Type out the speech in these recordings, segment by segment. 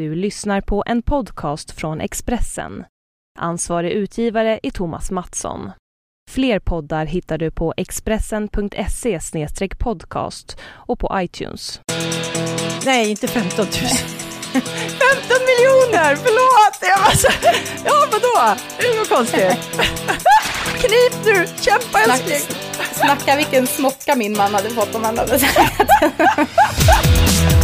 Du lyssnar på en podcast från Expressen. Ansvarig utgivare är Thomas Mattsson. Fler poddar hittar du på expressen.se podcast och på iTunes. Nej, inte 15 000. 15 miljoner! Förlåt! Jag var så... Ja, vadå? Det är något konstigt. Knip nu! Kämpa älskling! Snacka vilken smocka min man hade fått om han hade sagt.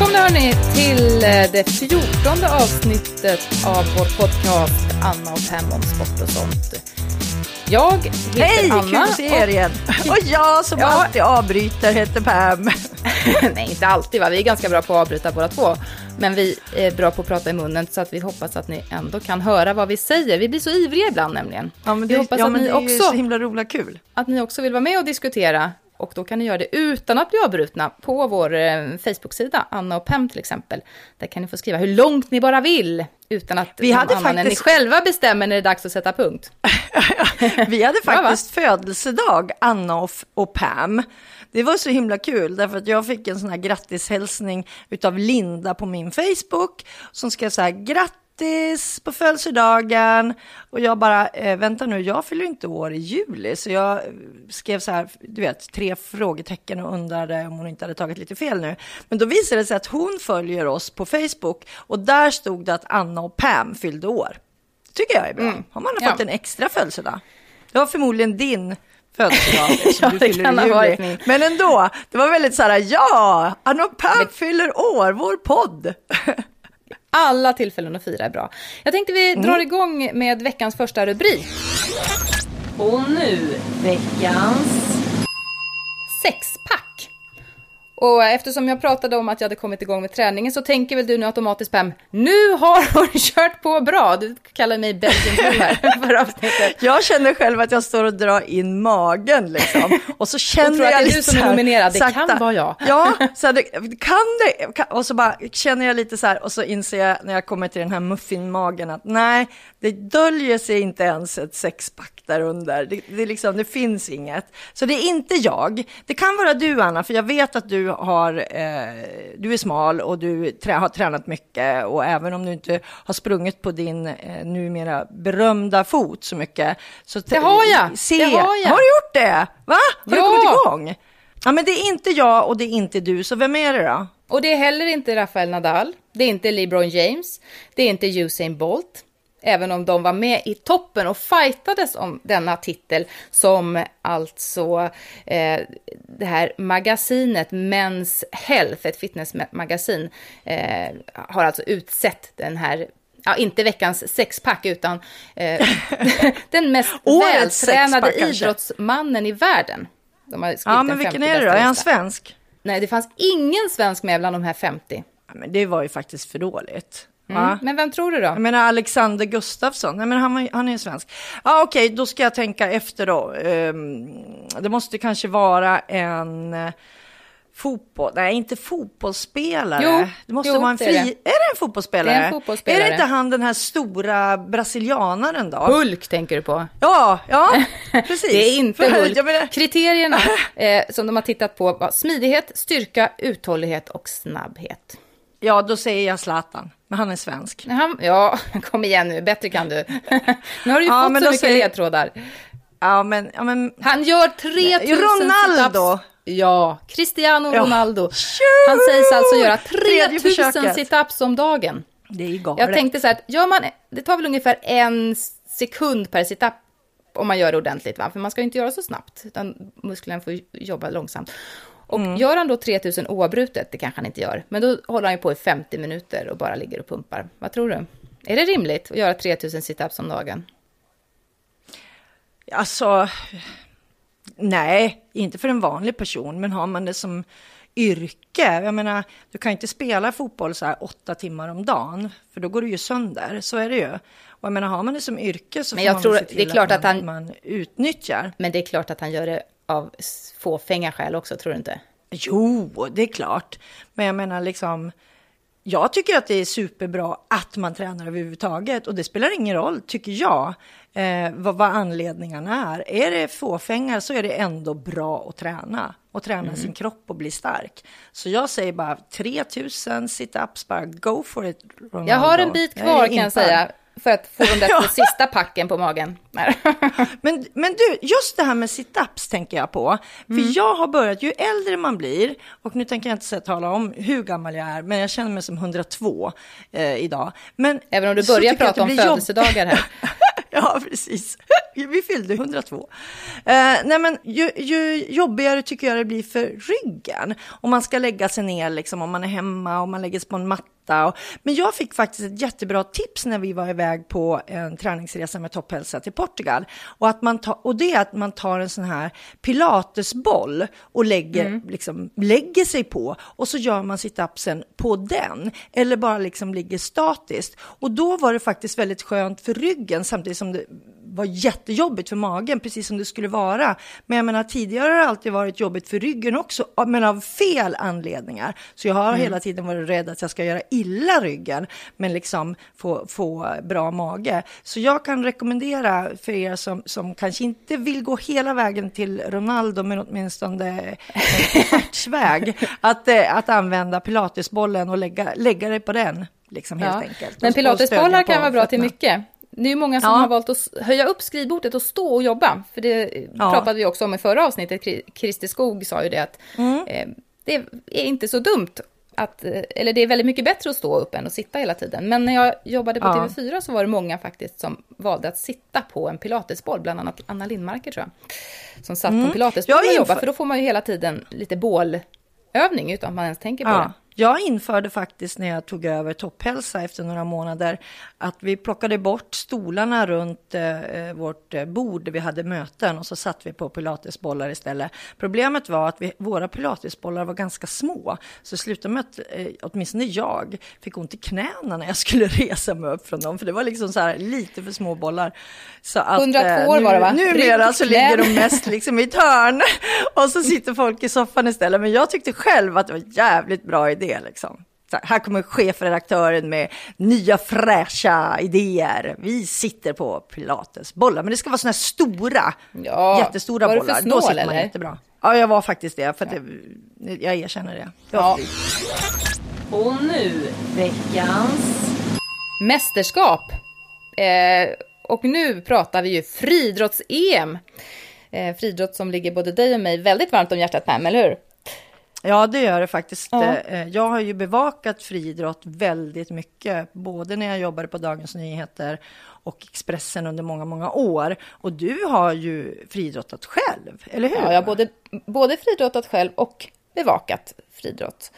Välkomna hörni till eh, det fjortonde avsnittet av vår podcast Anna och Pam om sport och sånt. Jag heter Hej, Anna. kul att se er igen. Och jag som Ja. alltid avbryter heter Pam. Nej, inte alltid va. Vi är ganska bra på att avbryta båda två. Men vi är bra på att prata i munnen så att vi hoppas att ni ändå kan höra vad vi säger. Vi blir så ivriga ibland nämligen. Ja, men vi det, hoppas ja, att, ni det är ju så också, himla roligt kul. att ni också vill vara med och diskutera. Och då kan ni göra det utan att bli avbrutna på vår eh, Facebook-sida, Anna och Pem till exempel. Där kan ni få skriva hur långt ni bara vill, utan att Vi hade annan än ni faktiskt- själva bestämmer när det är dags att sätta punkt. Vi hade Bra, faktiskt födelsedag, Anna och, och Pam. Det var så himla kul därför att jag fick en sån här grattishälsning utav Linda på min Facebook som skrev så här grattis på födelsedagen och jag bara eh, vänta nu jag fyller inte år i juli så jag skrev så här du vet tre frågetecken och undrade om hon inte hade tagit lite fel nu men då visade det sig att hon följer oss på Facebook och där stod det att Anna och Pam fyllde år. Det tycker jag är bra. Har man Ja. fått en extra födelsedag? Det var förmodligen din födelsedag Ja, du det fyller kan i ha varit juli. min. Men ändå, det var väldigt så här, ja, Anna och Pam fyller år, vår podd. Alla tillfällen att fira är bra. Jag tänkte vi Mm. drar igång med veckans första rubrik. Och nu, veckans... sexpack. Och eftersom jag pratade om att jag hade kommit igång med träningen så tänker väl du nu automatiskt Pam, nu har hon kört på bra. Du kallar mig Belgian här för avsnittet. Jag känner själv att jag står och drar in magen liksom. Och så känner tror att jag det är du som är nominerad. Det kan sakta. vara jag. Ja, så här, det, kan det? Kan, och så bara känner jag lite så här och så inser jag när jag kommer till den här muffinmagen att nej, det döljer sig inte ens ett sexpack där under. Det, det, liksom, det finns inget. Så det är inte jag. Det kan vara du Anna, för jag vet att du har, eh, du är smal och du trä, har tränat mycket och även om du inte har sprungit på din eh, numera berömda fot så mycket. Så Det har jag. Se, Det har jag. Har du gjort det? Va? Har du Ja. kommit igång? Ja, men det är inte jag och det är inte du, så vem är det då? Och det är heller inte Rafael Nadal, det är inte LeBron James, det är inte Usain Bolt. Även om de var med i toppen och fightades om denna titel som alltså eh, det här magasinet Men's Health, ett fitnessmagasin, eh, har alltså utsett den här Ja, inte veckans sexpack utan eh, den mest vältränade sexpack, kanske. idrottsmannen i världen. De har Ja, men vilken 50 är det då? Är han svensk? Nej, det fanns ingen svensk med bland de här 50. Ja, men det var ju faktiskt för dåligt. Mm. Men vem tror du då? Jag menar Alexander Gustafsson, nej men han, han är ju svensk. Ja okej, då ska jag tänka efter då. Ehm, det måste kanske vara en eh, fotboll, nej inte fotbollsspelare. Jo, det måste jo, vara en det fri, är är det. det. en fotbollsspelare? Det är en fotbollsspelare. Är det inte han den här stora brasilianaren då? Hulk tänker du på. Ja, ja, precis. Det är inte För- Hulk. jag menar- Kriterierna eh, som de har tittat på var smidighet, styrka, uthållighet och snabbhet. Ja, då säger jag Zlatan, men han är svensk. Han, ja, kom igen nu, bättre kan du. nu har du ju Ja, fått så mycket säger- ledtrådar. Ja, men, ja, men Han gör 3000 Ronaldo. Ja, Cristiano Ja. Ronaldo. Tjo! Han sägs alltså göra Tredje 3000 försöket. situps om dagen. det är galet. Jag tänkte så här, att man, det tar väl ungefär en sekund per situp om man gör det ordentligt, va? för man ska ju inte göra så snabbt, utan musklerna får jobba långsamt. Och Mm. gör han då 3000 oavbrutet, det kanske han inte gör, men då håller han ju på i 50 minuter och bara ligger och pumpar. Vad tror du? Är det rimligt att göra 3000 situps om dagen? Alltså, nej, inte för en vanlig person, men har man det som yrke, jag menar, du kan inte spela fotboll så här åtta timmar om dagen, för då går du ju sönder, så är det ju. Och jag menar, har man det som yrke så Men får jag man tror se att det är till klart man, att han- man utnyttjar. Men det är klart att han gör det av fåfänga skäl också, tror du inte? Jo, det är klart, men jag menar liksom, jag tycker att det är superbra att man tränar överhuvudtaget och det spelar ingen roll, tycker jag, eh, vad, vad anledningarna är. Är det fåfängar så är det ändå bra att träna och träna mm. sin kropp och bli stark. Så jag säger bara 3000 situps, bara go for it. Ronaldo. Jag har en bit kvar kan jag säga för att få de där ja. sista packen på magen. men, men du, just det här med situps tänker jag på. För mm. jag har börjat, ju äldre man blir, och nu tänker jag inte säga, tala om hur gammal jag är, men jag känner mig som 102 eh, idag. Men, Även om du börjar prata om födelsedagar här. ja, precis. Vi fyllde 102. Uh, eh, nej, men ju, ju, jobbigare tycker jag det blir för ryggen. Om man ska lägga sig ner, liksom, om man är hemma och man lägger sig på en matta Och, men jag fick faktiskt ett jättebra tips när vi var iväg på en träningsresa med Topphälsa till Portugal. Och, att man ta, och det är att man tar en sån här pilatesboll och lägger, mm. liksom, lägger sig på och så gör man situpsen på den. Eller bara liksom ligger statiskt. Och då var det faktiskt väldigt skönt för ryggen samtidigt som det var jättejobbigt för magen, precis som det skulle vara. Men jag menar, tidigare har det alltid varit jobbigt för ryggen också, men av fel anledningar. Så jag har mm. hela tiden varit rädd att jag ska göra illa ryggen, men liksom få, få bra mage. Så jag kan rekommendera för er som, som kanske inte vill gå hela vägen till Ronaldo, men åtminstone en kvartsväg, att, eh, att använda pilatesbollen och lägga, lägga det på den. Liksom, ja. Men pilatesbollar kan vara bra till mycket det är många som ja. har valt att höja upp skrivbordet och stå och jobba. För det ja. pratade vi också om i förra avsnittet. Christer Skog sa ju det att mm. eh, det är inte så dumt att, eh, eller det är väldigt mycket bättre att stå upp än att sitta hela tiden. Men när jag jobbade på ja. TV4 så var det många faktiskt som valde att sitta på en pilatesboll, bland annat Anna Lindmarker tror jag. Som satt mm. på en pilatesboll och jobbade, för då får man ju hela tiden lite bålövning utan att man ens tänker på det. Jag införde faktiskt när jag tog över Topphälsa efter några månader att vi plockade bort stolarna runt eh, vårt eh, bord där vi hade möten och så satt vi på pilatesbollar istället. Problemet var att vi, våra pilatesbollar var ganska små, så slutade med att eh, åtminstone jag fick ont i knäna när jag skulle resa mig upp från dem, för det var liksom så här lite för små bollar. Så att, 102 eh, år var det va? Numera så ligger de mest liksom i ett hörn och så sitter folk i soffan istället. Men jag tyckte själv att det var jävligt bra idé liksom. Så här kommer chefredaktören med nya fräscha idéer. Vi sitter på pilatesbollar, men det ska vara sådana här stora, ja. jättestora var bollar. Snål, Då sitter man eller? jättebra. Ja, jag var faktiskt det, för ja. det, jag erkänner det. det ja. Och nu veckans mästerskap. Eh, och nu pratar vi ju friidrotts-EM. Eh, friidrott som ligger både dig och mig väldigt varmt om hjärtat, Pam, eller hur? Ja, det gör det faktiskt. Ja. Eh, jag har ju bevakat friidrott väldigt mycket, både när jag jobbade på Dagens Nyheter och Expressen under många, många år. Och du har ju friidrottat själv, eller hur? Ja, jag har både, både friidrottat själv och bevakat friidrott.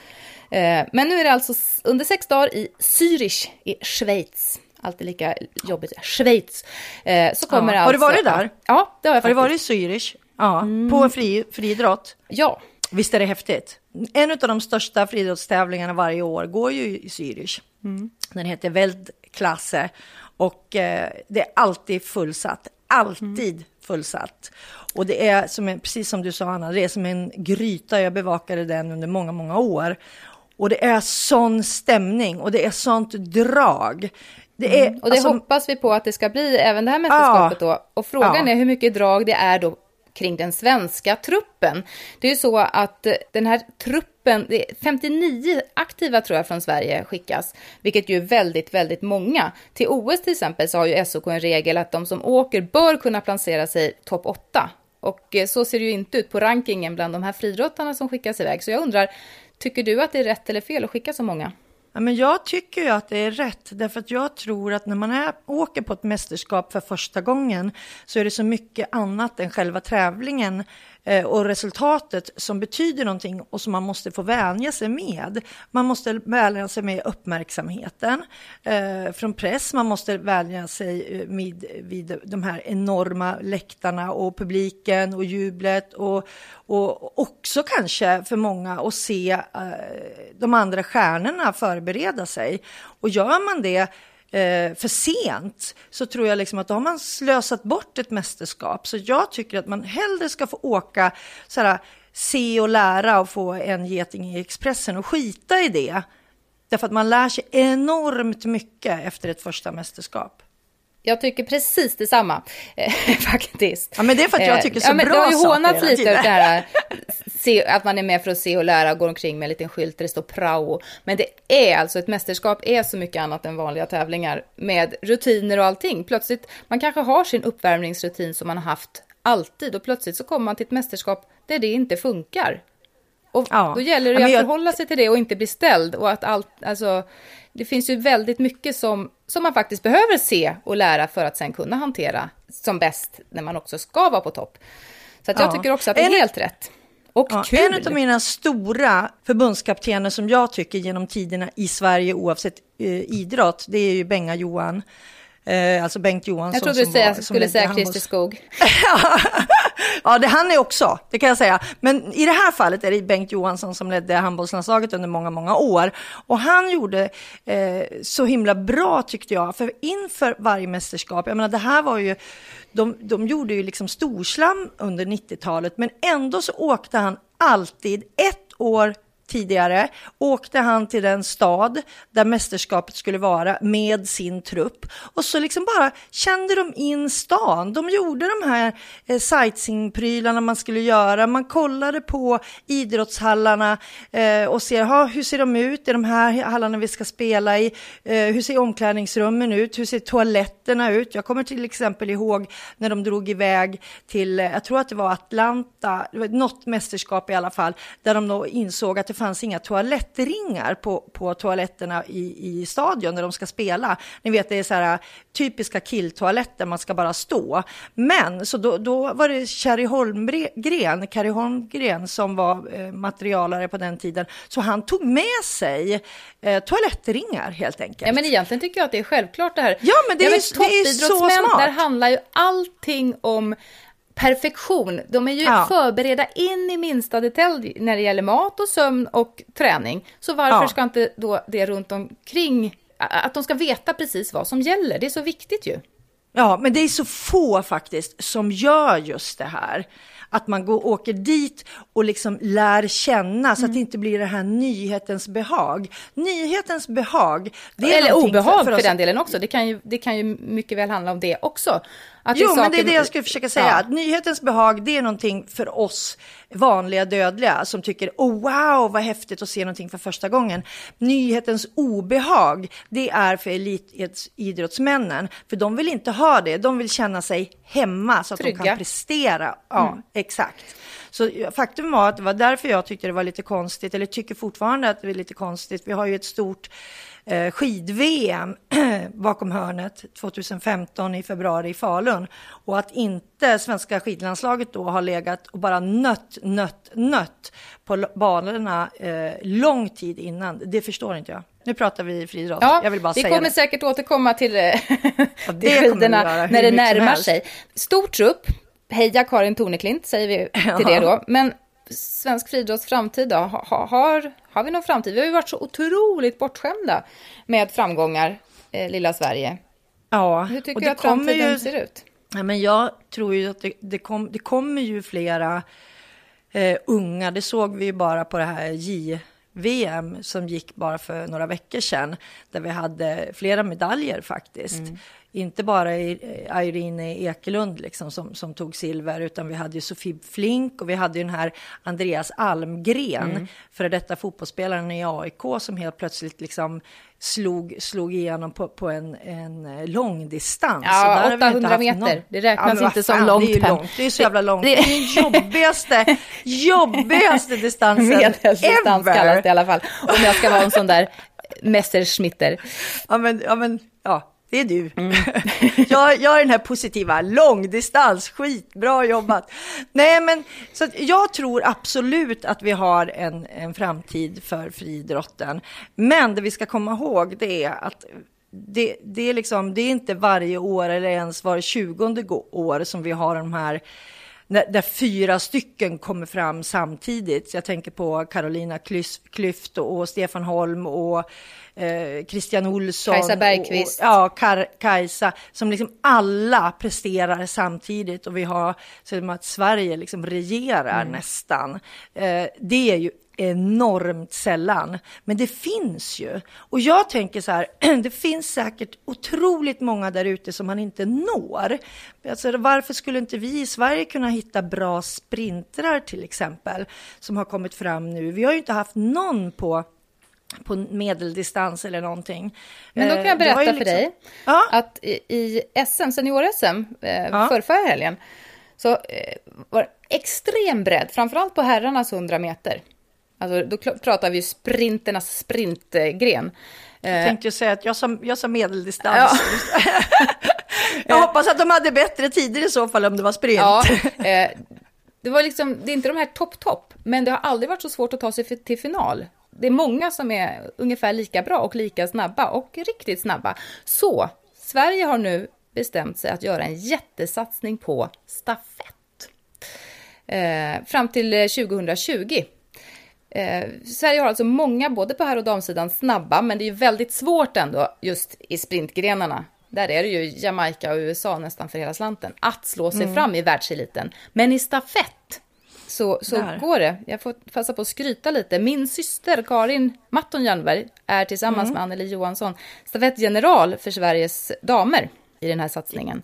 Eh, men nu är det alltså under sex dagar i Zürich i Schweiz. Alltid lika jobbigt. Schweiz. Eh, så kommer ja. alltså, har du varit där? Ja, det har jag faktiskt. Har du varit i Zürich? Ja, mm. på fri, friidrott? Ja. Visst är det häftigt? En av de största friidrottstävlingarna varje år går ju i Zürich. Mm. Den heter Weltklasse och eh, det är alltid fullsatt. Alltid mm. fullsatt. Och det är som en, precis som du sa Anna, det är som en gryta. Jag bevakade den under många, många år. Och det är sån stämning och det är sånt drag. Det är, mm. Och det alltså, hoppas vi på att det ska bli även det här mästerskapet ja, då. Och frågan ja. är hur mycket drag det är då kring den svenska truppen. Det är ju så att eh, den här truppen, 59 aktiva tror jag från Sverige skickas, vilket ju är väldigt, väldigt många. Till OS till exempel så har ju SOK en regel att de som åker bör kunna placera sig topp 8. Och eh, så ser det ju inte ut på rankingen bland de här friidrottarna som skickas iväg. Så jag undrar, tycker du att det är rätt eller fel att skicka så många? Ja, men jag tycker ju att det är rätt, därför att jag tror att när man är, åker på ett mästerskap för första gången så är det så mycket annat än själva tävlingen Eh, och resultatet som betyder någonting och som man måste få vänja sig med. Man måste vänja sig med uppmärksamheten eh, från press, man måste vänja sig eh, med, vid de här enorma läktarna och publiken och jublet och, och också kanske för många att se eh, de andra stjärnorna förbereda sig. Och gör man det eh, för sent så tror jag liksom att då har man slösat bort ett mästerskap. Så jag tycker att man hellre ska få åka så här, se och lära och få en geting i Expressen och skita i det. Därför att man lär sig enormt mycket efter ett första mästerskap. Jag tycker precis detsamma, eh, faktiskt. Ja, men det är för att jag Eh, tycker så ja, men bra Det har ju saker hånats lite det här, se, att man är med för att se och lära, går omkring med en liten skylt där det står prao. Men det är alltså, ett mästerskap är så mycket annat än vanliga tävlingar med rutiner och allting. Plötsligt, man kanske har sin uppvärmningsrutin som man har haft alltid och plötsligt så kommer man till ett mästerskap där det inte funkar. Och Ja. då gäller det Ja, att jag- förhålla sig till det och inte bli ställd. Och att allt, alltså, det finns ju väldigt mycket som, som man faktiskt behöver se och lära för att sen kunna hantera som bäst när man också ska vara på topp. Så att jag Ja. tycker också att det är En- helt rätt. Och Ja, kul! en av mina stora förbundskaptener som jag tycker genom tiderna i Sverige oavsett eh, idrott, det är ju Benga Johan. Eh, alltså Bengt Johansson. jag trodde du som säga, var- som skulle säga Christer Skog. ja, det han är också, det kan jag säga. Men i det här fallet är det Bengt Johansson som ledde handbollslandslaget under många, många år. Och han gjorde eh, så himla bra tyckte jag, för inför varje mästerskap, jag menar det här var ju, de, de gjorde ju liksom storslam under 90-talet, men ändå så åkte han alltid ett år tidigare åkte han till den stad där mästerskapet skulle vara med sin trupp och så liksom bara kände de in stan. De gjorde de här eh, sightseeingprylarna man skulle göra. Man kollade på idrottshallarna eh, och ser ha, hur ser de ut i de här hallarna vi ska spela i. Eh, hur ser omklädningsrummen ut? Hur ser toaletterna ut? Jag kommer till exempel ihåg när de drog iväg till, eh, jag tror att det var Atlanta, något mästerskap i alla fall, där de då insåg att det fanns inga toalettringar på, på toaletterna i, i stadion när de ska spela. Ni vet, det är så här typiska killtoaletter, man ska bara stå. Men så då, då var det Kari Holmgren, Kari Holmgren som var eh, materialare på den tiden, så han tog med sig eh, toalettringar helt enkelt. Ja, men egentligen tycker jag att det är självklart det här. Ja, men det är- det är så smart. där handlar ju allting om perfektion. De är ju Ja. förberedda in i minsta detalj när det gäller mat och sömn och träning. Så varför Ja. ska inte då det runt omkring, att de ska veta precis vad som gäller? Det är så viktigt ju. Ja, men det är så få faktiskt som gör just det här. Att man går, åker dit och liksom lär känna så att det inte blir det här nyhetens behag. Nyhetens behag, det är Eller obehag för, oss- den delen också. Det kan, ju, det kan ju mycket väl handla om det också. Att Jo, men det är saker- det jag skulle försöka säga. Ja. Att nyhetens behag, det är någonting för oss vanliga dödliga som tycker, oh wow, vad häftigt att se någonting för första gången. Nyhetens obehag, det är för elitidrottsmännen. För de vill inte ha det, de vill känna sig hemma så att de Trygga. kan prestera. Ja, exakt. Så faktum var att det var därför jag tyckte det var lite konstigt, eller tycker fortfarande att det är lite konstigt. Vi har ju ett stort eh, skid-VM bakom hörnet 2015 i februari i Falun. Och att inte svenska skidlandslaget då har legat och bara nött, nött, nött på banorna eh, lång tid innan, det förstår inte jag. Nu pratar vi friidrott, Ja, jag vill bara vi säga kommer det. säkert återkomma till, eh, till skidorna när det närmar sig. Stor trupp, heja Karin Torneklint säger vi till det då. Men svensk friidrotts framtid då? Ha, ha, har, har vi någon framtid? Vi har ju varit så otroligt bortskämda med framgångar, eh, lilla Sverige. Ja, Hur och tycker det du att framtiden ju- ser ut? Ja, men jag tror ju att det, det, kom, det kommer ju flera eh, unga, det såg vi ju bara på det här J-VM som gick bara för några veckor sedan, där vi hade flera medaljer faktiskt. Inte bara eh, Irene Ekelund liksom, som, som tog silver, utan vi hade ju Sofie Flink och vi hade ju den här Andreas Almgren, före detta fotbollsspelaren i AIK, som helt plötsligt liksom slog, slog igenom på, på en, en eh, långdistans. Ja, Så där har vi inte 800 haft meter. någon- Det räknas vad inte som fan, långt, Det är långt, det är så jävla långt. Det- är den jobbigaste, jobbigaste distansen Medeldistans ever. kallas det i alla fall. Om jag ska vara en sån där Messerschmitter. Ja, men, ja, men, ja, det är du. Mm. jag, jag är den här positiva, långdistans, skitbra jobbat. Nej, men så jag tror absolut att vi har en, en framtid för friidrotten. Men det vi ska komma ihåg det är att det, det, är liksom, det är inte varje år eller ens var tjugonde år som vi har de här när, där fyra stycken kommer fram samtidigt. Jag tänker på Carolina Klüft och, Stefan Holm och eh, Christian Olsson. Kajsa Bergqvist. Och, och, ja, Kar, Kajsa, som liksom alla presterar samtidigt och vi har, så att Sverige liksom regerar Mm. nästan. Eh, det är ju enormt sällan. Men det finns ju. Och jag tänker så här, det finns säkert otroligt många där ute som man inte når. Alltså, varför skulle inte vi i Sverige kunna hitta bra sprintrar till exempel, som har kommit fram nu? Vi har ju inte haft någon på på medeldistans eller någonting. Men då kan jag berätta liksom... för dig ja. att i, SM, senior-SM, eh, ja. för förra helgen, så eh, var det extrem bredd, framförallt på herrarnas 100 meter. Alltså, då pratar vi sprinternas sprintgren. Jag eh, tänkte ju säga att jag sa, jag sa medeldistans. Ja. jag hoppas att de hade bättre tider i så fall om det var sprint. Ja, eh, det, var liksom, det är inte de här topp-topp, men det har aldrig varit så svårt att ta sig till final. Det är många som är ungefär lika bra och lika snabba och riktigt snabba. Så Sverige har nu bestämt sig att göra en jättesatsning på stafett. Eh, fram till 2020 Eh, Sverige har alltså många, både på herr och damsidan, snabba, men det är ju väldigt svårt ändå just i sprintgrenarna. Där är det ju Jamaica och USA nästan för hela slanten, att slå sig mm. fram i världseliten. Men i stafett så, så går det. Jag får passa på att skryta lite. Min syster Karin Matton Jernberg är tillsammans mm. med Anneli Johansson stafettgeneral för Sveriges damer i den här satsningen.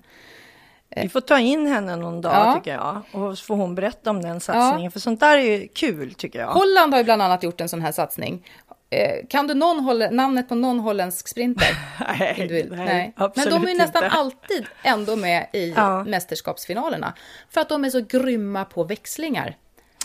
Vi får ta in henne någon dag ja. tycker jag och så får hon berätta om den satsningen. Ja. För sånt där är ju kul tycker jag. Holland har ju bland annat gjort en sån här satsning. Eh, kan du någon namnet på någon holländsk sprinter? nej, nej, nej, Men de är ju nästan alltid ändå med i ja. mästerskapsfinalerna. För att de är så grymma på växlingar.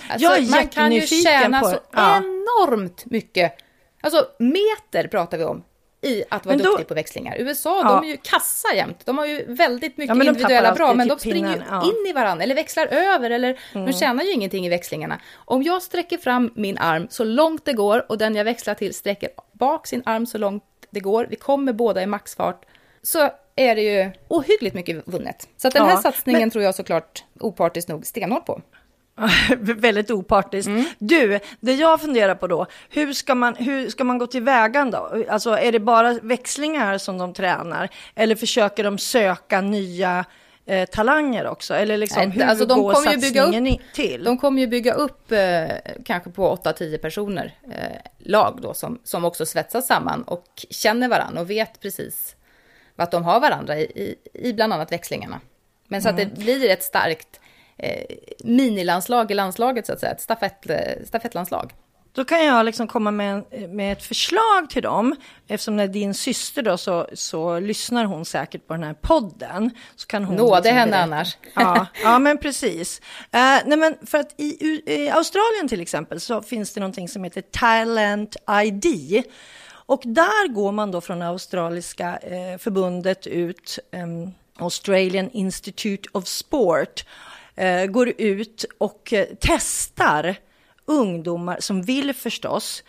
Alltså, jag är man kan ju tjäna på, så enormt mycket. Alltså meter pratar vi om i att vara då, duktig på växlingar. USA, ja. de är ju kassa jämt. De har ju väldigt mycket ja, individuella bra, men de springer ju ja. in i varandra eller växlar över eller mm. de tjänar ju ingenting i växlingarna. Om jag sträcker fram min arm så långt det går och den jag växlar till sträcker bak sin arm så långt det går, vi kommer båda i maxfart, så är det ju ohyggligt mycket vunnet. Så att den här satsningen men... tror jag såklart opartiskt nog stenhårt på. Väldigt opartiskt. Mm. Du, det jag funderar på då, hur ska man, hur ska man gå till vägan då? Alltså är det bara växlingar som de tränar? Eller försöker de söka nya eh, talanger också? Eller liksom, Nej, hur alltså, de går kommer satsningen upp, till? De kommer ju bygga upp eh, kanske på 8-10 personer, eh, lag då, som, som också svetsas samman och känner varandra och vet precis vad de har varandra i, i, i bland annat växlingarna. Men så mm. att det blir ett starkt eh, minilandslag i landslaget, så att säga, ett stafett, eh, stafettlandslag. Då kan jag liksom komma med, med ett förslag till dem. Eftersom det är din syster då så, så lyssnar hon säkert på den här podden. Så kan hon Nåde liksom henne annars. Ja, ja, men precis. Uh, nej, men för att i, i, Australien till exempel så finns det någonting som heter Talent ID. Och där går man då från australiska eh, förbundet ut, um, Australian Institute of Sport, eh, går ut och eh, testar ungdomar som vill förstås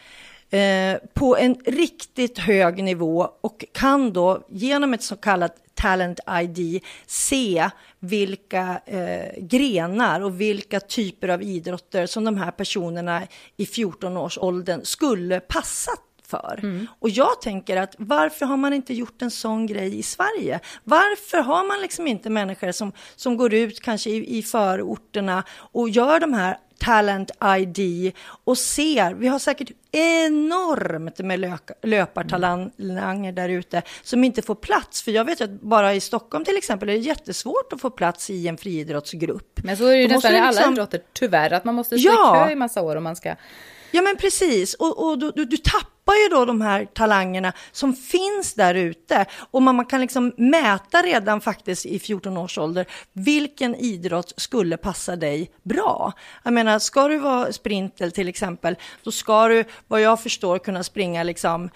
eh, på en riktigt hög nivå och kan då genom ett så kallat Talent ID se vilka eh, grenar och vilka typer av idrotter som de här personerna i 14-årsåldern skulle passat för. Mm. Och jag tänker att varför har man inte gjort en sån grej i Sverige? Varför har man liksom inte människor som, som går ut kanske i, i förorterna och gör de här Talent ID och ser, vi har säkert enormt med löpartalanger där ute som inte får plats. För jag vet att bara i Stockholm till exempel är det jättesvårt att få plats i en friidrottsgrupp. Men så är det ju nästan i alla liksom... idrotter, tyvärr, att man måste stå ja. i kö i massa år om man ska Ja men precis, och, och du, du, du, tappar ju då de här talangerna som finns där ute. Och man, man kan liksom mäta redan faktiskt i 14 års ålder vilken idrott skulle passa dig bra. Jag menar, ska du vara sprinter till exempel, då ska du vad jag förstår kunna springa liksom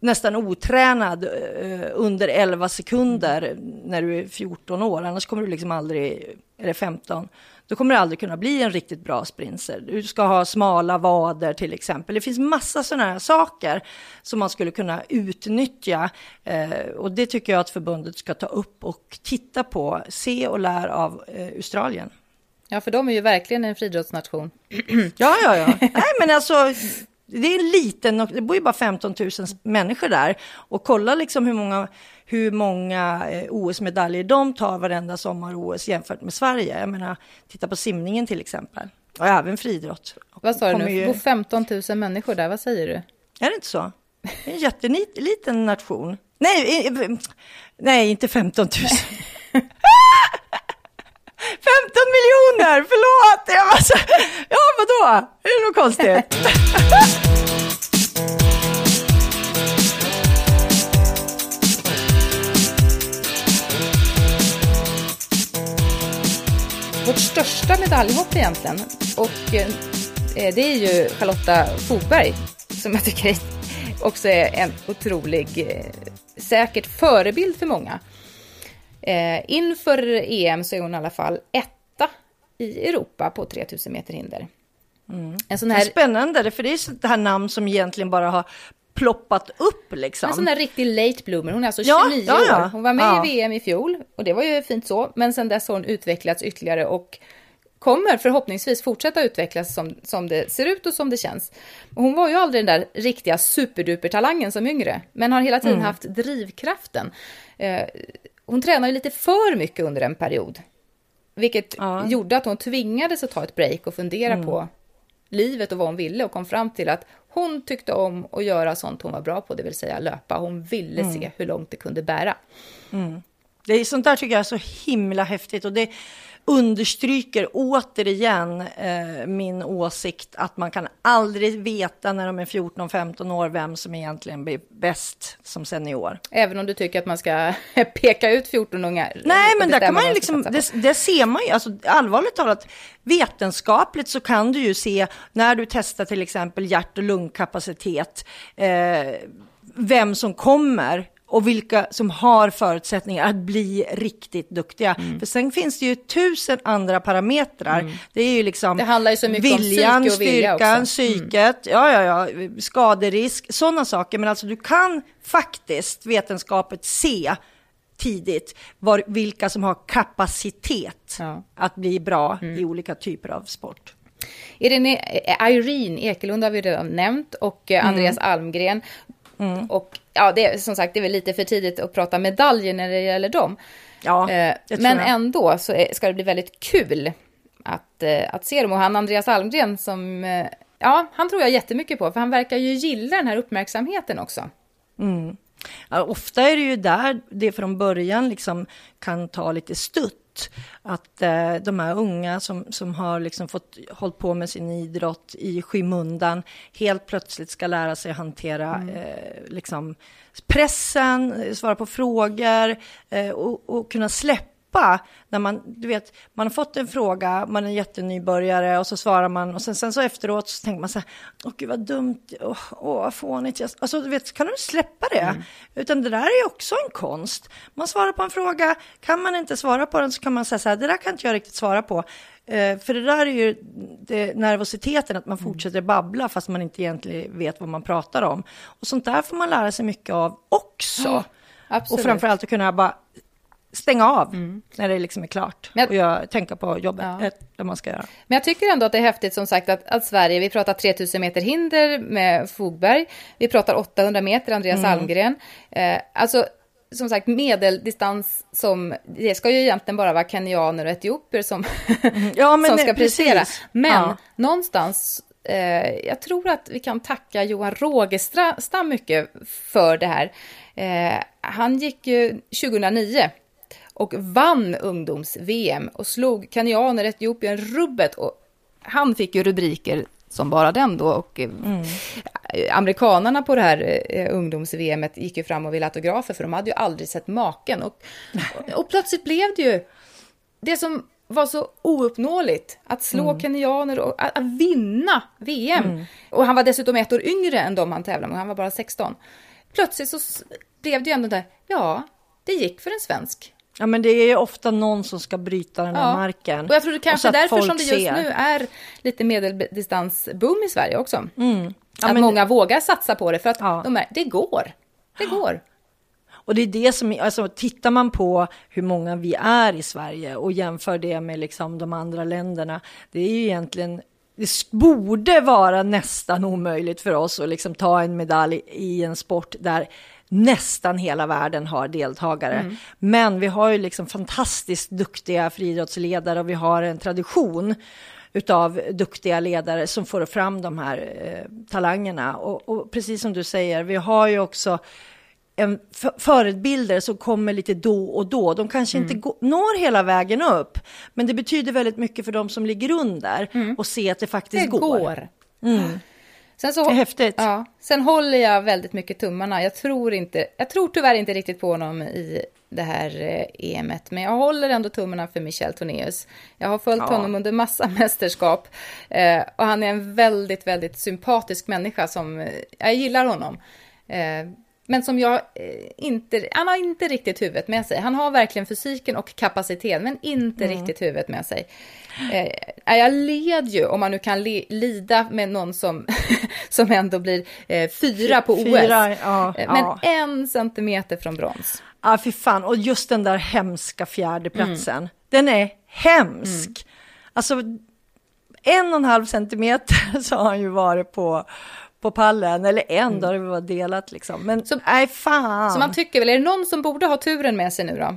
nästan otränad eh, under 11 sekunder när du är 14 år, annars kommer du liksom aldrig, eller 15, då kommer du aldrig kunna bli en riktigt bra sprinter. Du ska ha smala vader till exempel. Det finns massa sådana här saker som man skulle kunna utnyttja eh, och det tycker jag att förbundet ska ta upp och titta på, se och lära av eh, Australien. Ja, för de är ju verkligen en friidrottsnation. ja, ja, ja. Nej, men alltså, det är en liten, det bor ju bara 15 000 människor där. Och kolla liksom hur många, hur många eh, OS-medaljer de tar varenda sommar-OS jämfört med Sverige. Jag menar, titta på simningen till exempel. Och även friidrott Vad sa du nu? ju- Det bor 15 000 människor där, vad säger du? Är det inte så? En jätteliten nation. Nej, nej, inte 15 000. 15 miljoner, förlåt! Jag var så, ja, vadå? Är det något konstigt? Vårt största medaljhopp egentligen. Och eh, det är ju Charlotta Fogberg som jag tycker också är en otrolig, eh, säkert förebild för många. Eh, inför EM så är hon i alla fall etta i Europa på 3000 meter hinder. En sån Det här är spännande, för det är här namn som egentligen bara har ploppat upp liksom. En sån där riktig late bloomer. Hon är alltså Ja, 29 ja, ja. år. Hon var med i VM i fjol och det var ju fint så. Men sen dess har hon utvecklats ytterligare och kommer förhoppningsvis fortsätta utvecklas som, som det ser ut och som det känns. Hon var ju aldrig den där riktiga superduper-talangen som yngre, men har hela tiden Mm. haft drivkraften. Eh, hon tränade ju lite för mycket under en period, vilket Ja. Mm. gjorde att hon tvingades att ta ett break och fundera på livet och vad hon ville och kom fram till att hon tyckte om att göra sånt hon var bra på, det vill säga löpa. Hon ville Mm. se hur långt det kunde bära. Det är sånt där tycker jag är så himla häftigt och det understryker återigen eh, min åsikt att man kan aldrig veta när de är 14-15 år vem som egentligen blir bäst som senior. Även om du tycker att man ska peka ut 14-ungar. Nej, och men där kan man ju liksom, det, det ser man ju, alltså allvarligt talat, vetenskapligt så kan du ju se när du testar till exempel hjärt och lungkapacitet, eh, vem som kommer och vilka som har förutsättningar att bli riktigt duktiga. Mm. För sen finns det ju tusen andra parametrar. Det är ju liksom Det handlar ju så mycket om viljan, psyke och vilja styrkan, också. Mm. psyket, ja, ja, ja, skaderisk, sådana saker. Men alltså du kan faktiskt vetenskapet se tidigt var, vilka som har kapacitet Ja. att bli bra i olika typer av sport. Irene, eh, Irene Ekelund har vi redan nämnt och Mm. eh, Andreas Almgren. Och ja, det är som sagt, det är väl lite för tidigt att prata medaljer när det gäller dem. Ja, Eh, Men jag. ändå så är, ska det bli väldigt kul att, eh, att se dem. Och han Andreas Almgren som, eh, ja, han tror jag jättemycket på, för han verkar ju gilla den här uppmärksamheten också. Ja, ofta är det ju där det från början liksom kan ta lite stutt. Att eh, de här unga som, som har liksom fått hållit på med sin idrott i skymundan helt plötsligt ska lära sig hantera eh, liksom pressen, eh, svara på frågor eh, och, och kunna släppa när man, du vet, man har fått en fråga, man är jättenybörjare och så svarar man och sen, sen så efteråt så tänker man så här, åh gud vad dumt, åh, åh vad fånigt, alltså du vet, kan du släppa det? Utan det där är också en konst. Man svarar på en fråga, kan man inte svara på den så kan man säga så här, det där kan inte jag riktigt svara på. Eh, för det där är ju det, nervositeten, att man fortsätter babbla fast man inte egentligen vet vad man pratar om. Och sånt där får man lära sig mycket av också. Absolut. Och framförallt att kunna bara stänga av när det liksom är klart. Men- och göra, tänka på jobbet, Ja. eh, det man ska göra. Men jag tycker ändå att det är häftigt som sagt att, att Sverige, vi pratar 3000 meter hinder med Fogberg, vi pratar 800 meter Andreas Mm. Almgren. Eh, alltså som sagt medeldistans som, det ska ju egentligen bara vara kenyaner och etiopier som, Ja, men som ska prestera. Men Ja. någonstans, eh, jag tror att vi kan tacka Johan Rogestam mycket för det här. Eh, han gick ju 2009 och vann ungdoms-VM och slog kenyaner, Etiopien, rubbet. Och han fick ju rubriker som bara den då. Och eh, amerikanarna på det här eh, ungdoms-VM gick ju fram och ville autografer för de hade ju aldrig sett maken. Och, och, och plötsligt blev det ju det som var så ouppnåeligt, att slå kenyaner och att, att vinna VM. Och han var dessutom ett år yngre än de han tävlade med, han var bara 16. Plötsligt så blev det ju ändå där, ja, det gick för en svensk. Ja, men det är ju ofta någon som ska bryta den här Ja. marken. Och jag tror det kanske är därför som det just ser. nu är lite medeldistansboom i Sverige också. Ja, att men- många vågar satsa på det för att Ja. de är, det går. Det går. Och det är det som, alltså tittar man på hur många vi är i Sverige och jämför det med liksom de andra länderna, det är ju egentligen det borde vara nästan omöjligt för oss att liksom ta en medalj i en sport där nästan hela världen har deltagare. Men vi har ju liksom fantastiskt duktiga friidrottsledare och vi har en tradition utav duktiga ledare som får fram de här eh, talangerna. Och, och, precis som du säger, vi har ju också en förebilder som kommer lite då och då. De kanske mm. inte når hela vägen upp, men det betyder väldigt mycket för de som ligger under mm. och se att det faktiskt det går. går. Mm. Sen så, det är häftigt. Ja, sen håller jag väldigt mycket tummarna. Jag tror, inte, jag tror tyvärr inte riktigt på honom i det här eh, EMet, men jag håller ändå tummarna för Michel Tornéus. Jag har följt ja. honom under massa mästerskap eh, och han är en väldigt, väldigt sympatisk människa som, eh, jag gillar honom. Eh, men som jag eh, inte, han har inte riktigt huvudet med sig. Han har verkligen fysiken och kapaciteten, men inte mm. riktigt huvudet med sig. Eh, jag led ju, om man nu kan le, lida med någon som, som ändå blir eh, fyra på OS. Fyra, ja, eh, men ja. en centimeter från brons. Ja, fy fan. Och just den där hemska fjärdeplatsen. Mm. Den är hemsk. Mm. Alltså, en och en halv centimeter så har han ju varit på på pallen, eller en, mm. då det varit delat liksom. Men så, nej, fan. Så man tycker väl, är det någon som borde ha turen med sig nu då?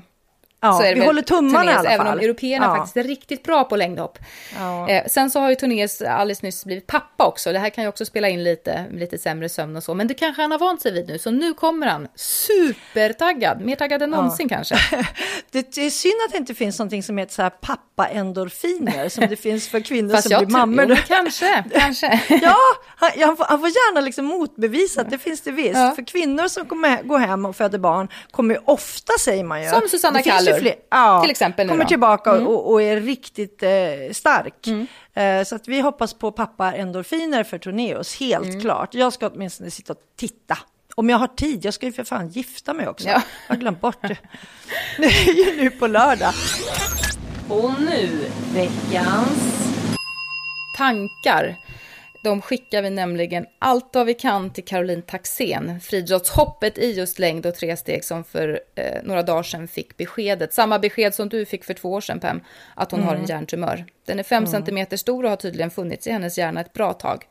Ja, vi håller tummarna i alla fall. Även om européerna ja. faktiskt är riktigt bra på längdhopp. Ja. Eh, sen så har ju Tornés alldeles nyss blivit pappa också. Det här kan ju också spela in lite, lite sämre sömn och så. Men det kanske han har vant sig vid nu. Så nu kommer han supertaggad. Mer taggad än någonsin kanske. det, är synd att det inte finns någonting som heter så här pappa-endorfiner. som det finns för kvinnor som blir mammor. Jo, kanske, kanske. ja, han, han, får, han, får, gärna liksom motbevisa att det finns det visst. För kvinnor som kommer, går hem och föder barn kommer ju ofta, säger man ju. Som Susanna Kallur fler, ja, till exempel. kommer tillbaka mm. och, och, är riktigt eh, stark. Mm. Eh, så att vi hoppas på pappa endorfiner för Torneos, helt mm. klart. Jag ska åtminstone sitta och titta. Om jag har tid, jag ska ju för fan gifta mig också. Ja. Jag har glömt bort det. det är ju nu på lördag. Och nu veckans tankar. De skickar vi nämligen allt vad vi kan till Caroline Taxén, friidrottshoppet i just längd och tresteg som för eh, några dagar sedan fick beskedet, samma besked som du fick för två år sedan Pam, att hon mm. har en mm. hjärntumör. Den är fem mm. centimeter stor och har tydligen funnits i hennes hjärna ett bra tag.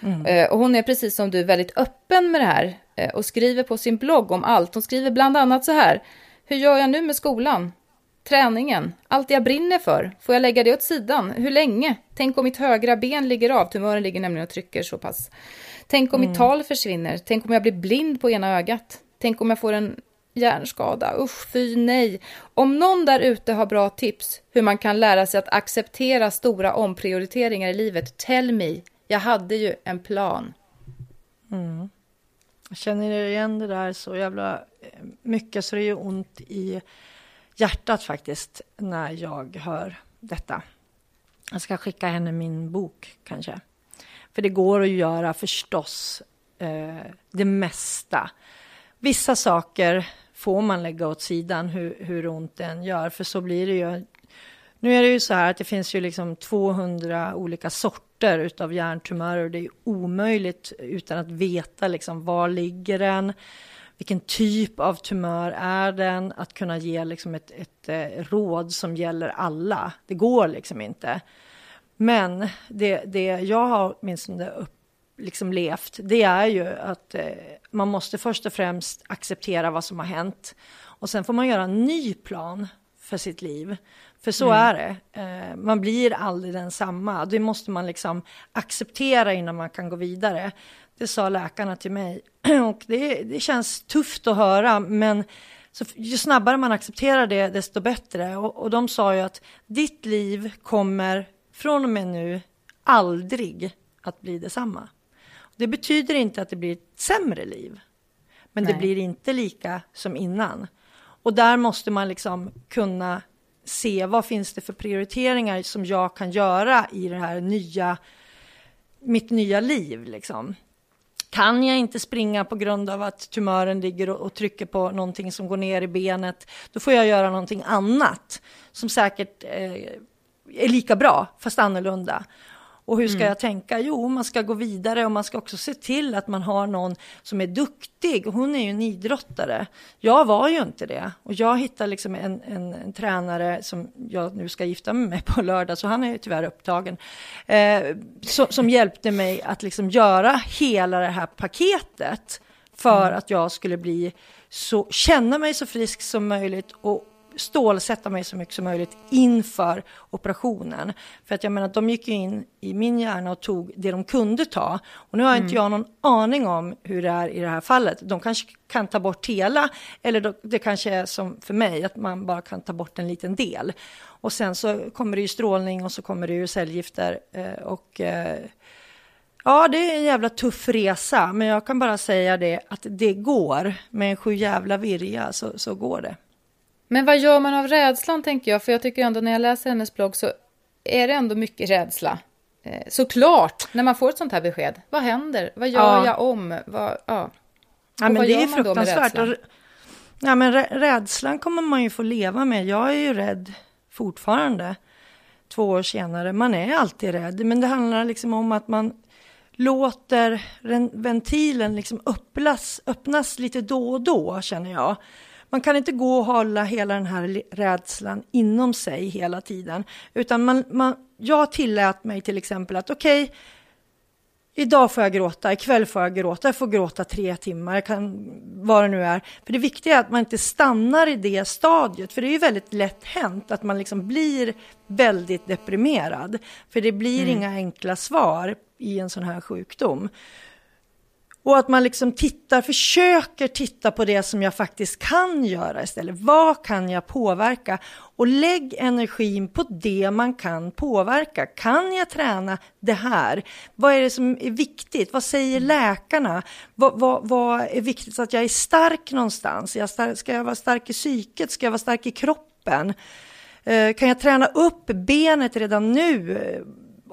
Mm. Eh, och hon är precis som du väldigt öppen med det här eh, och skriver på sin blogg om allt. Hon skriver bland annat så här, hur gör jag nu med skolan? Träningen, allt jag brinner för, får jag lägga det åt sidan? Hur länge? Tänk om mitt högra ben ligger av, tumören ligger nämligen och trycker så pass. Tänk om mm. mitt tal försvinner, tänk om jag blir blind på ena ögat. Tänk om jag får en hjärnskada, usch fy nej. Om någon där ute har bra tips hur man kan lära sig att acceptera stora omprioriteringar i livet, tell me. Jag hade ju en plan. Mm. Jag känner igen det där så jävla mycket så det gör ont i hjärtat faktiskt när jag hör detta. Jag ska skicka henne min bok kanske. För det går att göra förstås eh, det mesta. Vissa saker får man lägga åt sidan hur, hur ont den gör, för så blir det ju. Nu är det ju så här att det finns ju liksom 200 olika sorter utav hjärntumörer. och Det är omöjligt utan att veta liksom var ligger den vilken typ av tumör är den, att kunna ge liksom ett, ett eh, råd som gäller alla. Det går liksom inte. Men det, det jag har åtminstone upp, liksom levt, det är ju att eh, man måste först och främst acceptera vad som har hänt. Och sen får man göra en ny plan för sitt liv. För så mm. är det. Eh, man blir aldrig densamma. Det måste man liksom acceptera innan man kan gå vidare. Det sa läkarna till mig. Och det, det känns tufft att höra, men så ju snabbare man accepterar det, desto bättre. Och, och de sa ju att ditt liv kommer från och med nu aldrig att bli detsamma. Det betyder inte att det blir ett sämre liv, men Nej. det blir inte lika som innan. Och där måste man liksom kunna se vad finns det för prioriteringar som jag kan göra i det här nya, mitt nya liv liksom. Kan jag inte springa på grund av att tumören ligger och, och, trycker på någonting som går ner i benet, då får jag göra någonting annat som säkert eh, är lika bra, fast annorlunda. Och hur ska mm. jag tänka? Jo, man ska gå vidare och man ska också se till att man har någon som är duktig. Hon är ju en idrottare. Jag var ju inte det. Och jag hittade liksom en, en, en tränare som jag nu ska gifta mig med på lördag, så han är ju tyvärr upptagen. Eh, så, som hjälpte mig att liksom göra hela det här paketet för mm. att jag skulle bli så, känna mig så frisk som möjligt och stålsätta mig så mycket som möjligt inför operationen. För att jag menar, de gick ju in i min hjärna och tog det de kunde ta. Och nu har mm. inte jag någon aning om hur det är i det här fallet. De kanske kan ta bort hela, eller det kanske är som för mig, att man bara kan ta bort en liten del. Och sen så kommer det ju strålning och så kommer det ju cellgifter. Eh, och eh, ja, det är en jävla tuff resa, men jag kan bara säga det att det går. Med en sju jävla virja så, så går det. Men vad gör man av rädslan tänker jag? För jag tycker ändå när jag läser hennes blogg så är det ändå mycket rädsla. Eh, såklart, när man får ett sånt här besked. Vad händer? Vad gör ja. jag om? Vad, ja. ja men det är fruktansvärt. Och, ja, men rädslan kommer man ju få leva med. Jag är ju rädd fortfarande, två år senare. Man är alltid rädd, men det handlar liksom om att man låter ventilen liksom öppnas, öppnas lite då och då, känner jag. Man kan inte gå och hålla hela den här rädslan inom sig hela tiden, utan man, man, jag tillät mig till exempel att okej, okay, Idag får jag gråta, ikväll får jag gråta, jag får gråta tre timmar, jag kan, vad det nu är. För det viktiga är att man inte stannar i det stadiet, för det är ju väldigt lätt hänt att man liksom blir väldigt deprimerad. För det blir mm. inga enkla svar i en sån här sjukdom. Och att man liksom tittar, försöker titta på det som jag faktiskt kan göra istället. Vad kan jag påverka? Och lägg energin på det man kan påverka. Kan jag träna det här? Vad är det som är viktigt? Vad säger läkarna? Vad, vad, vad är viktigt så att jag är stark någonstans? Jag ska jag vara stark i psyket? Ska jag vara stark i kroppen? Eh, kan jag träna upp benet redan nu?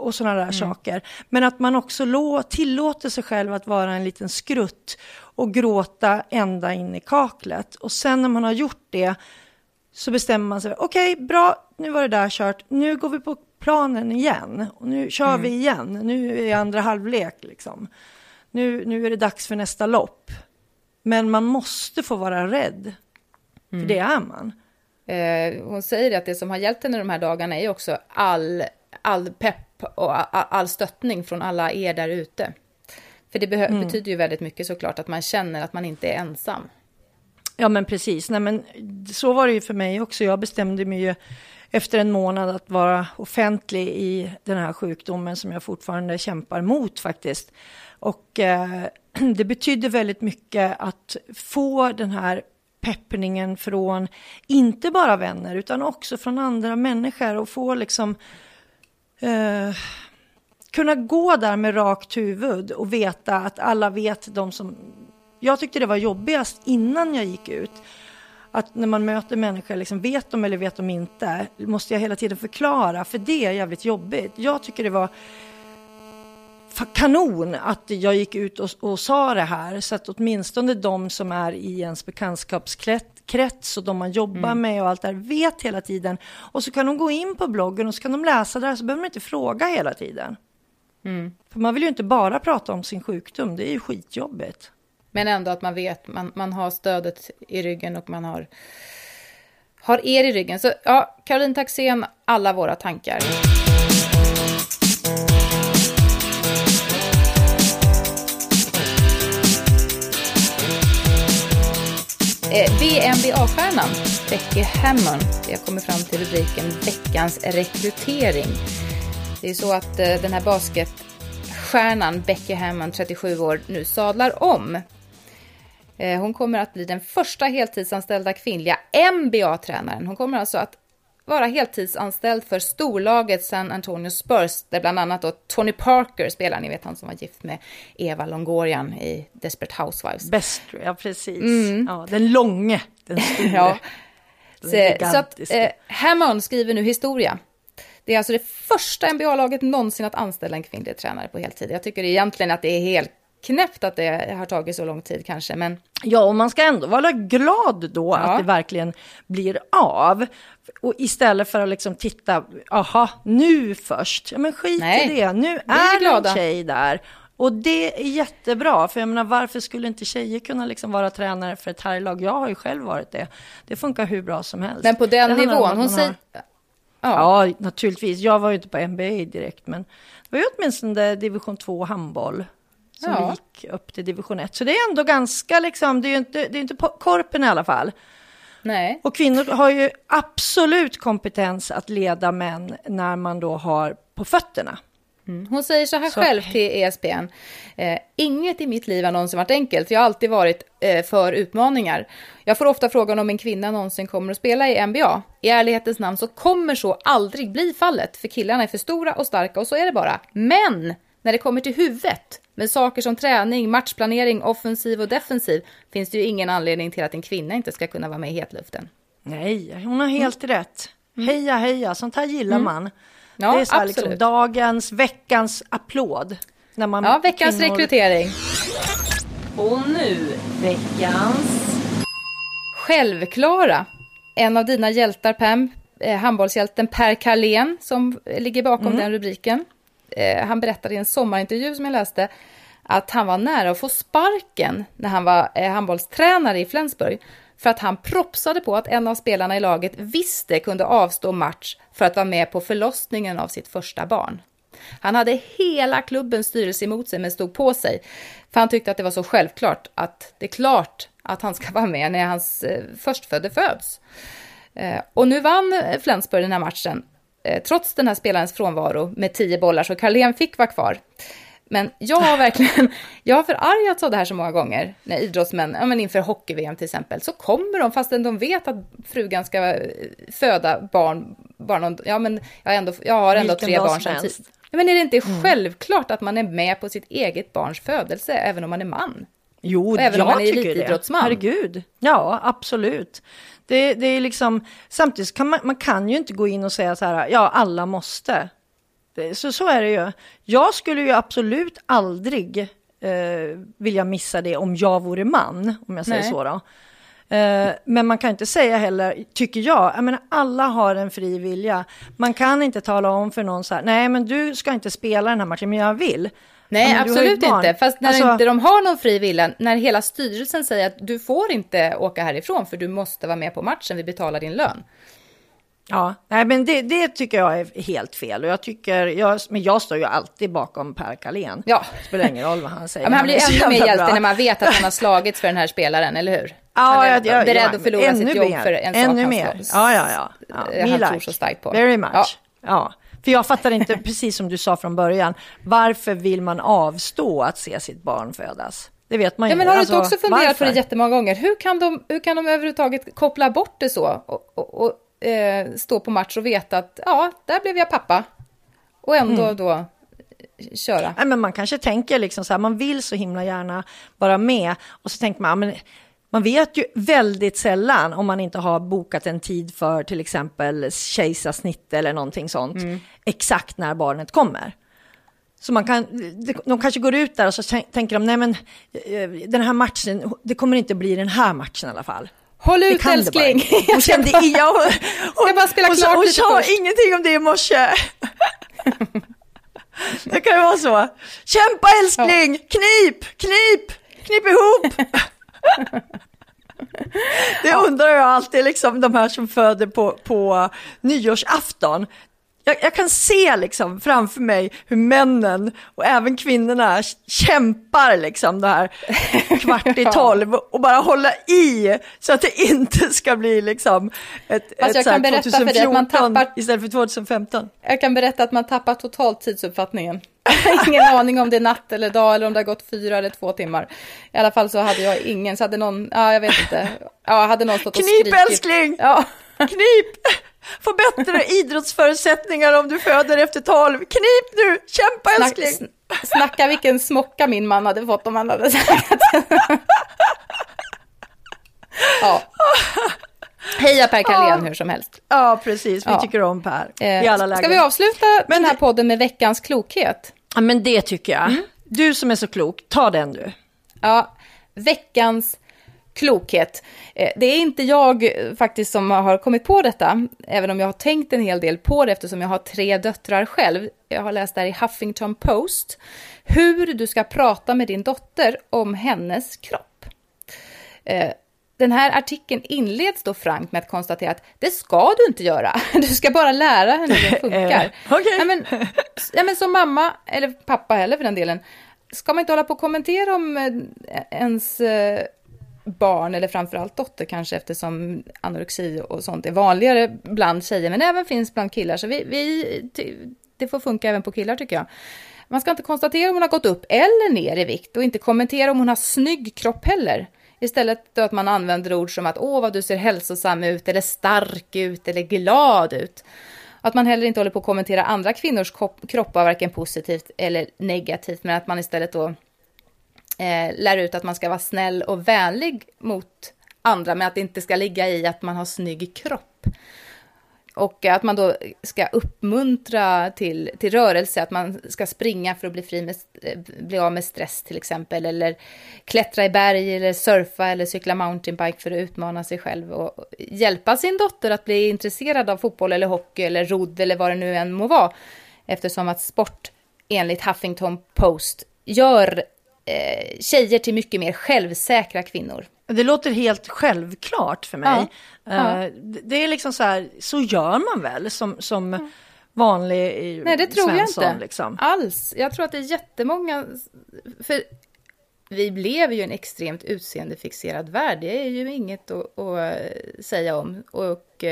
Och sådana där mm. saker. Men att man också lå, tillåter sig själv att vara en liten skrutt och gråta ända in i kaklet. Och sen när man har gjort det så bestämmer man sig, okej, okay, bra, nu var det där kört, nu går vi på planen igen. Och nu kör mm. vi igen, nu är andra halvlek liksom. Nu, nu är det dags för nästa lopp. Men man måste få vara rädd, för mm. det är man. Eh, hon säger att det som har hjälpt henne de här dagarna är också all, all pepp och all stöttning från alla er där ute. För det mm. betyder ju väldigt mycket såklart att man känner att man inte är ensam. Ja men precis, Nej, men så var det ju för mig också. Jag bestämde mig ju efter en månad att vara offentlig i den här sjukdomen som jag fortfarande kämpar mot faktiskt. Och eh, det betydde väldigt mycket att få den här peppningen från, inte bara vänner, utan också från andra människor och få liksom eh, kunna gå där med rakt huvud och veta att alla vet de som... Jag tyckte det var jobbigast innan jag gick ut. Att när man möter människor, liksom, vet de eller vet de inte? Måste jag hela tiden förklara? För det är jävligt jobbigt. Jag tycker det var kanon att jag gick ut och, och sa det här så att åtminstone de som är i ens bekantskapskrets krets och de man jobbar mm. med och allt det här vet hela tiden. Och så kan de gå in på bloggen och så kan de läsa där så behöver de inte fråga hela tiden. Mm. För man vill ju inte bara prata om sin sjukdom, det är ju skitjobbigt. Men ändå att man vet, man, man har stödet i ryggen och man har, har er i ryggen. Så ja, Caroline Taxén, alla våra tankar. Eh, VNBA-stjärnan Becky Hammond. Jag kommer fram till rubriken Veckans rekrytering. Det är så att eh, den här basketstjärnan Becky Hammond, 37 år, nu sadlar om. Eh, hon kommer att bli den första heltidsanställda kvinnliga NBA-tränaren. Hon kommer alltså att vara heltidsanställd för storlaget San Antonio Spurs, där bland annat då Tony Parker spelar, ni vet han som var gift med Eva Longorian i Desperate Housewives. Bäst, ja precis. Mm. Ja, den långe, den stora. ja. Så, så, att eh, Hammond skriver nu historia. Det är alltså det första NBA-laget någonsin att anställa en kvinnlig tränare på heltid. Jag tycker egentligen att det är helt knäppt att det har tagit så lång tid kanske, men... Ja, och man ska ändå vara glad då ja. att det verkligen blir av. Och istället för att liksom titta, aha, nu först. Ja, men skit Nej, i det. Nu är, är en tjej där. Och det är jättebra, för jag menar varför skulle inte tjejer kunna liksom vara tränare för ett herrlag? Jag har ju själv varit det. Det funkar hur bra som helst. Men på den nivån, hon säger... Ja. ja. naturligtvis. Jag var ju inte på NBA direkt, men det var ju åtminstone division 2 handboll som ja. gick upp till division 1. Så det är ändå ganska liksom, det är ju inte, det är inte korpen i alla fall. Nej. Och kvinnor har ju absolut kompetens att leda män när man då har på fötterna. Mm. Hon säger så här så. själv till ESPN. Eh, Inget i mitt liv har någonsin varit enkelt. Jag har alltid varit eh, för utmaningar. Jag får ofta frågan om en kvinna någonsin kommer att spela i NBA. I ärlighetens namn så kommer så aldrig bli fallet. För killarna är för stora och starka och så är det bara. Men när det kommer till huvudet med saker som träning, matchplanering, offensiv och defensiv finns det ju ingen anledning till att en kvinna inte ska kunna vara med i hetluften. Nej, hon har helt mm. rätt. Heja, heja, sånt här gillar mm. man. Ja, det är så här liksom dagens, veckans applåd. När man ja, veckans kvinnor... rekrytering. Och nu, veckans... Självklara. En av dina hjältar, Pam, eh, handbollshjälten Per Carlén, som ligger bakom mm. den rubriken. Eh, han berättade i en sommarintervju som jag läste att han var nära att få sparken när han var eh, handbollstränare i Flensburg för att han propsade på att en av spelarna i laget visste kunde avstå match för att vara med på förlossningen av sitt första barn. Han hade hela klubbens styrelse emot sig men stod på sig för han tyckte att det var så självklart att det är klart att han ska vara med när hans eh, förstfödde föds. Eh, och nu vann Flensburg den här matchen trots den här spelarens frånvaro med tio bollar så Carlén fick vara kvar. Men jag har verkligen, jag har förargats av det här så många gånger när idrottsmän, ja men inför hockey-VM till exempel, så kommer de fastän de vet att frugan ska eh, föda barn, barn ja men jag har ändå, jag har ändå Vilken tre barn samtidigt. Ja, men är det inte mm. självklart att man är med på sitt eget barns födelse även om man är man? Jo, även jag om man är tycker det. Herregud. Ja, absolut. Det, det är liksom, samtidigt kan man, man kan ju inte gå in och säga så här, ja alla måste. Så, så är det ju. Jag skulle ju absolut aldrig eh, vilja missa det om jag vore man, om jag säger Nej. så då. Eh, men man kan inte säga heller, tycker jag, jag menar, alla har en fri vilja. Man kan inte tala om för någon så här, nej men du ska inte spela den här matchen, men jag vill. Nej, absolut inte. Fast när alltså, inte de har någon fri vilja, när hela styrelsen säger att du får inte åka härifrån för du måste vara med på matchen, vi betalar din lön. Ja, nej, men det, det, tycker jag är helt fel. Och jag tycker, jag, men jag står ju alltid bakom Per Carlén. Ja. Det spelar ingen roll vad han säger. Ja, men han blir ännu mer hjälte bra. när man vet att han har slagits för den här spelaren, eller hur? Ja, han är jag, jag, beredd ja, att förlora sitt jobb mer, för en sak Ännu han mer. står- Ja, ja, ja. ja. han tror så starkt på. Very much. Ja. Ja. För jag fattar inte, precis som du sa från början, varför vill man avstå att se sitt barn födas? Det vet man ju. Ja, men har du Alltså, inte också funderat varför? på det jättemånga gånger? Hur kan de, hur kan de överhuvudtaget koppla bort det så och, och, och eh, stå på match och veta att ja, där blev jag pappa och ändå Mm. då eh, köra? Nej, men man kanske tänker liksom så här, man vill så himla gärna vara med och så tänker man, ja, men man vet ju väldigt sällan om man inte har bokat en tid för till exempel kejsarsnitt eller någonting sånt, exakt när barnet kommer. Så man kan, de- kanske går ut där och så tän- tänker de, nej men eh, den här matchen, det kommer inte bli den här matchen i alla fall. Håll ut älskling! Hon kände ja, hon, hon, bara spela hon, klart hon lite sa ingenting om det i morse. Det kan ju vara så. Kämpa älskling, knip, knip, knip ihop. Det undrar jag alltid, liksom de här som föder på, på nyårsafton. Jag, jag kan se liksom framför mig hur männen och även kvinnorna kämpar liksom det här kvart i tolv och bara hålla i så att det inte ska bli liksom ett, jag ett så här kan berätta för dig att man 2014 tappar- istället för 2015. Jag kan berätta att man tappar totalt tidsuppfattningen. Ingen aning om det är natt eller dag eller om det har gått fyra eller två timmar. I alla fall så hade jag ingen, så hade någon, ja jag vet inte, ja hade någon stått och Knip älskling! Ja, Knip! Få bättre idrottsförutsättningar om du föder efter 12. Knip nu! Kämpa snack, älskling! sn- snacka vilken smocka min man hade fått om han hade sagt. ja. Heja Per Carlén Ja. hur som helst. Ja, precis. Vi Ja. tycker om Per Eh, i alla lägen. Ska vi avsluta Men den här det- podden med veckans klokhet? Ja, men det tycker jag. Mm. Du som är så klok, ta den du. Ja, veckans klokhet. Eh, Det är inte jag eh, faktiskt som har kommit på detta, även om jag har tänkt en hel del på det eftersom jag har tre döttrar själv. Jag har läst där i Huffington Post hur du ska prata med din dotter om hennes kropp. Den här artikeln inleds då frankt med att konstatera att det ska du inte göra. Du ska bara lära henne hur det funkar. Eh, okej. ja, men, ja, men som mamma, eller pappa heller för den delen, ska man inte hålla på och kommentera om eh, ens eh, barn, eller framförallt dotter kanske, eftersom anorexi och sånt är vanligare bland tjejer, men även finns bland killar. Så vi, vi, det får funka även på killar tycker jag. Man ska inte konstatera om hon har gått upp eller ner i vikt och inte kommentera om hon har snygg kropp heller. Istället då att man använder ord som att åh vad du ser hälsosam ut eller stark ut eller glad ut. Att man heller inte håller på att kommentera andra kvinnors kroppar varken positivt eller negativt men att man istället då eh, lär ut att man ska vara snäll och vänlig mot andra men att det inte ska ligga i att man har snygg kropp. Och att man då ska uppmuntra till, till rörelse, att man ska springa för att bli, fri med, eh, bli av med stress till exempel, eller klättra i berg, eller surfa eller cykla mountainbike för att utmana sig själv och hjälpa sin dotter att bli intresserad av fotboll eller hockey eller rodd eller vad det nu än må vara. Eftersom att sport enligt Huffington Post gör eh, tjejer till mycket mer självsäkra kvinnor. Det låter helt självklart för mig. Ja. Uh, det är liksom så här, så gör man väl som, som vanlig Nej, det tror Svensson, jag inte liksom. alls. Jag tror att det är jättemånga, för vi lever ju i en extremt utseendefixerad värld. Det är ju inget att, att säga om. Och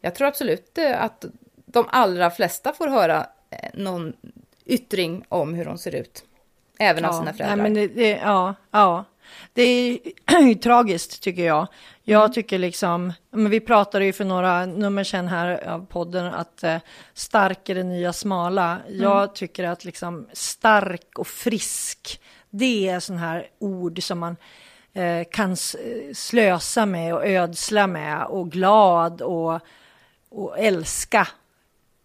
jag tror absolut att de allra flesta får höra eh, någon yttring om hur de ser ut. Även ja, av sina föräldrar. Nej, men det, det, ja, ja. Det är tragiskt tycker jag. Jag mm. tycker liksom, men vi pratade ju för några nummer sedan här av podden att eh, stark är det nya smala. Mm. Jag tycker att liksom stark och frisk, det är sådana här ord som man eh, kan slösa med och ödsla med och glad och, och älska.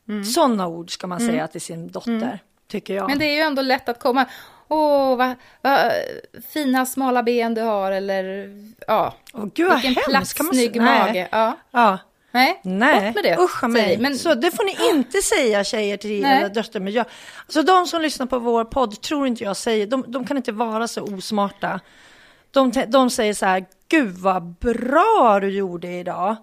Mm. Sådana ord ska man säga mm. till sin dotter, mm. tycker jag. Men det är ju ändå lätt att komma åh, vad, vad fina smala ben du har eller ja, oh, Gud, vilken platt, snygg mage. Ja. ja. Nej, Nej. bort med det. Usch mig. Men... Så det får ni inte säga tjejer till era döttrar. Men jag, alltså de som lyssnar på vår podd tror inte jag säger, de, de kan inte vara så osmarta. De, de säger så här, gud vad bra du gjorde idag.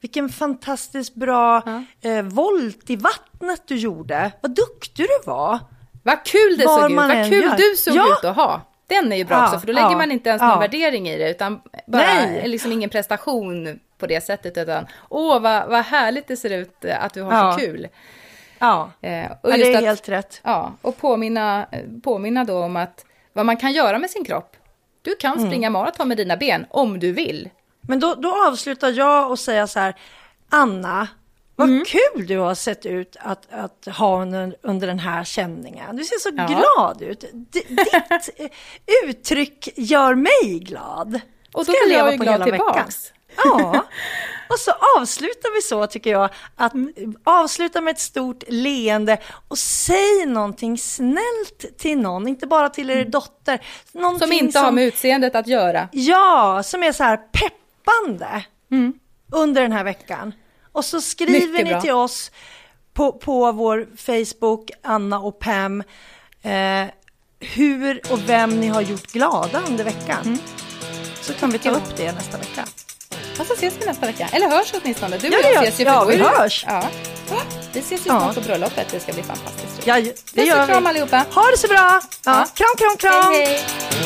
Vilken fantastiskt bra ja. eh, volt i vattnet du gjorde. Vad duktig du var. Vad kul det Var såg ut, vad kul gör. du såg ja. ut att ha. Den är ju bra ja, också, för då lägger ja, man inte ens någon värdering i det, utan bara Nej. liksom ingen prestation på det sättet, utan åh, vad, vad härligt det ser ut att du har så kul. Ja, eh, och ja det är att, helt rätt. Ja, och påminna, påminna då om att vad man kan göra med sin kropp. Du kan mm. springa mm. maraton med dina ben om du vill. Men då, då avslutar jag och säger så här, Anna, vad mm. kul du har sett ut att, att ha under, under den här känningen. Du ser så ja. glad ut. D ditt uttryck gör mig glad. Och då blir jag, jag glad tillbaks. Ja, och så avslutar vi så tycker jag, att mm. avsluta med ett stort leende och säg någonting snällt till någon, inte bara till er mm. dotter. Som inte som, har med utseendet att göra. Ja, som är så här peppande mm. under den här veckan. Och så skriver ni till oss på, på vår Facebook, Anna och Pam, eh, hur och vem ni har gjort glada under veckan. Mm. Så kan vi ta upp det nästa vecka. Och så ses vi nästa vecka. Eller hörs åtminstone. Du och ja, jag ses ju. Ja, vi hörs. Ja. Vi ses ju snart på bröllopet. Det ska bli fantastiskt Ja, det gör vi. kram allihopa. Ha det så bra. Ja. Kram, kram, kram. Hej, hej.